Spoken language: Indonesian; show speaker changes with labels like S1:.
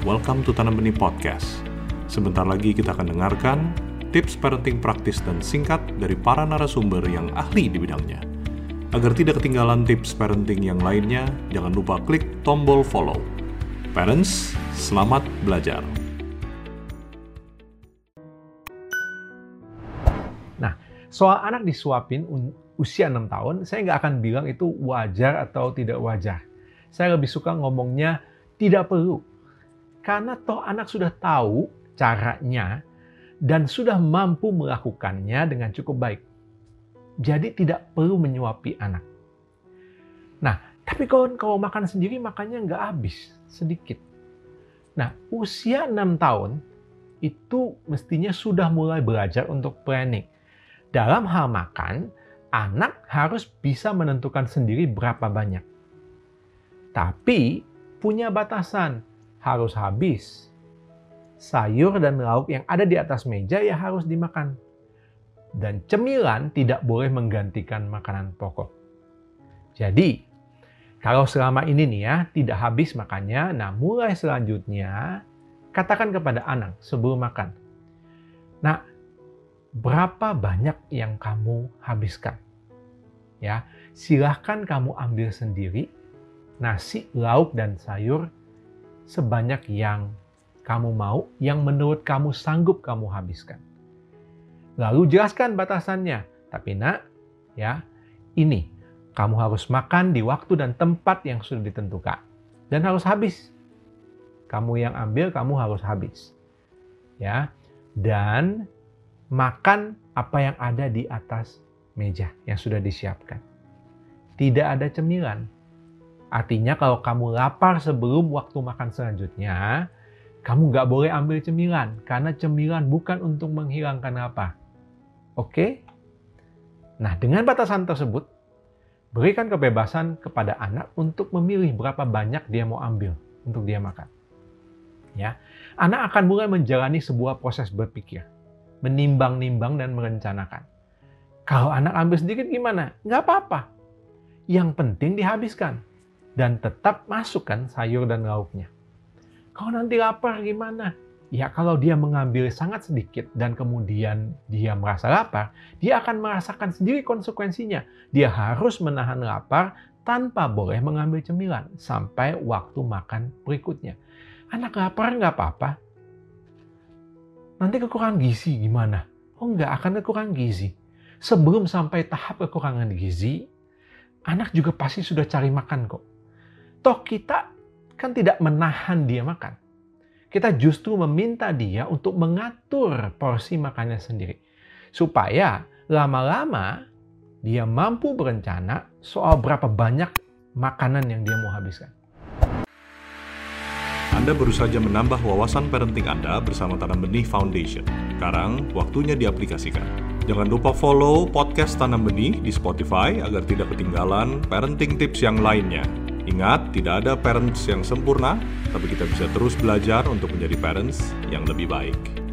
S1: welcome to Tanam Benih Podcast. Sebentar lagi kita akan dengarkan tips parenting praktis dan singkat dari para narasumber yang ahli di bidangnya. Agar tidak ketinggalan tips parenting yang lainnya, jangan lupa klik tombol follow. Parents, selamat belajar.
S2: Nah, soal anak disuapin usia 6 tahun, saya nggak akan bilang itu wajar atau tidak wajar. Saya lebih suka ngomongnya tidak perlu. Karena toh anak sudah tahu caranya dan sudah mampu melakukannya dengan cukup baik. Jadi tidak perlu menyuapi anak. Nah, tapi kalau kalau makan sendiri makannya nggak habis, sedikit. Nah, usia 6 tahun itu mestinya sudah mulai belajar untuk planning. Dalam hal makan, anak harus bisa menentukan sendiri berapa banyak. Tapi punya batasan, harus habis sayur dan lauk yang ada di atas meja ya harus dimakan. Dan cemilan tidak boleh menggantikan makanan pokok. Jadi, kalau selama ini nih ya tidak habis makannya, nah mulai selanjutnya katakan kepada anak sebelum makan. Nah, berapa banyak yang kamu habiskan? Ya, silahkan kamu ambil sendiri nasi, lauk, dan sayur sebanyak yang kamu mau yang menurut kamu sanggup kamu habiskan. Lalu jelaskan batasannya. Tapi nak, ya, ini kamu harus makan di waktu dan tempat yang sudah ditentukan dan harus habis. Kamu yang ambil, kamu harus habis. Ya. Dan makan apa yang ada di atas meja yang sudah disiapkan. Tidak ada cemilan. Artinya kalau kamu lapar sebelum waktu makan selanjutnya, kamu nggak boleh ambil cemilan, karena cemilan bukan untuk menghilangkan apa. Oke? Nah, dengan batasan tersebut, berikan kebebasan kepada anak untuk memilih berapa banyak dia mau ambil untuk dia makan. Ya, anak akan mulai menjalani sebuah proses berpikir, menimbang-nimbang dan merencanakan. Kalau anak ambil sedikit gimana? Nggak apa-apa. Yang penting dihabiskan dan tetap masukkan sayur dan lauknya. Kalau nanti lapar gimana? Ya kalau dia mengambil sangat sedikit dan kemudian dia merasa lapar, dia akan merasakan sendiri konsekuensinya. Dia harus menahan lapar tanpa boleh mengambil cemilan sampai waktu makan berikutnya. Anak lapar nggak apa-apa. Nanti kekurangan gizi gimana? Oh nggak akan kekurangan gizi. Sebelum sampai tahap kekurangan gizi, anak juga pasti sudah cari makan kok. Toh kita kan tidak menahan dia makan. Kita justru meminta dia untuk mengatur porsi makannya sendiri. Supaya lama-lama dia mampu berencana soal berapa banyak makanan yang dia mau habiskan.
S1: Anda baru saja menambah wawasan parenting Anda bersama Tanam Benih Foundation. Sekarang, waktunya diaplikasikan. Jangan lupa follow podcast Tanam Benih di Spotify agar tidak ketinggalan parenting tips yang lainnya. Ingat, tidak ada parents yang sempurna, tapi kita bisa terus belajar untuk menjadi parents yang lebih baik.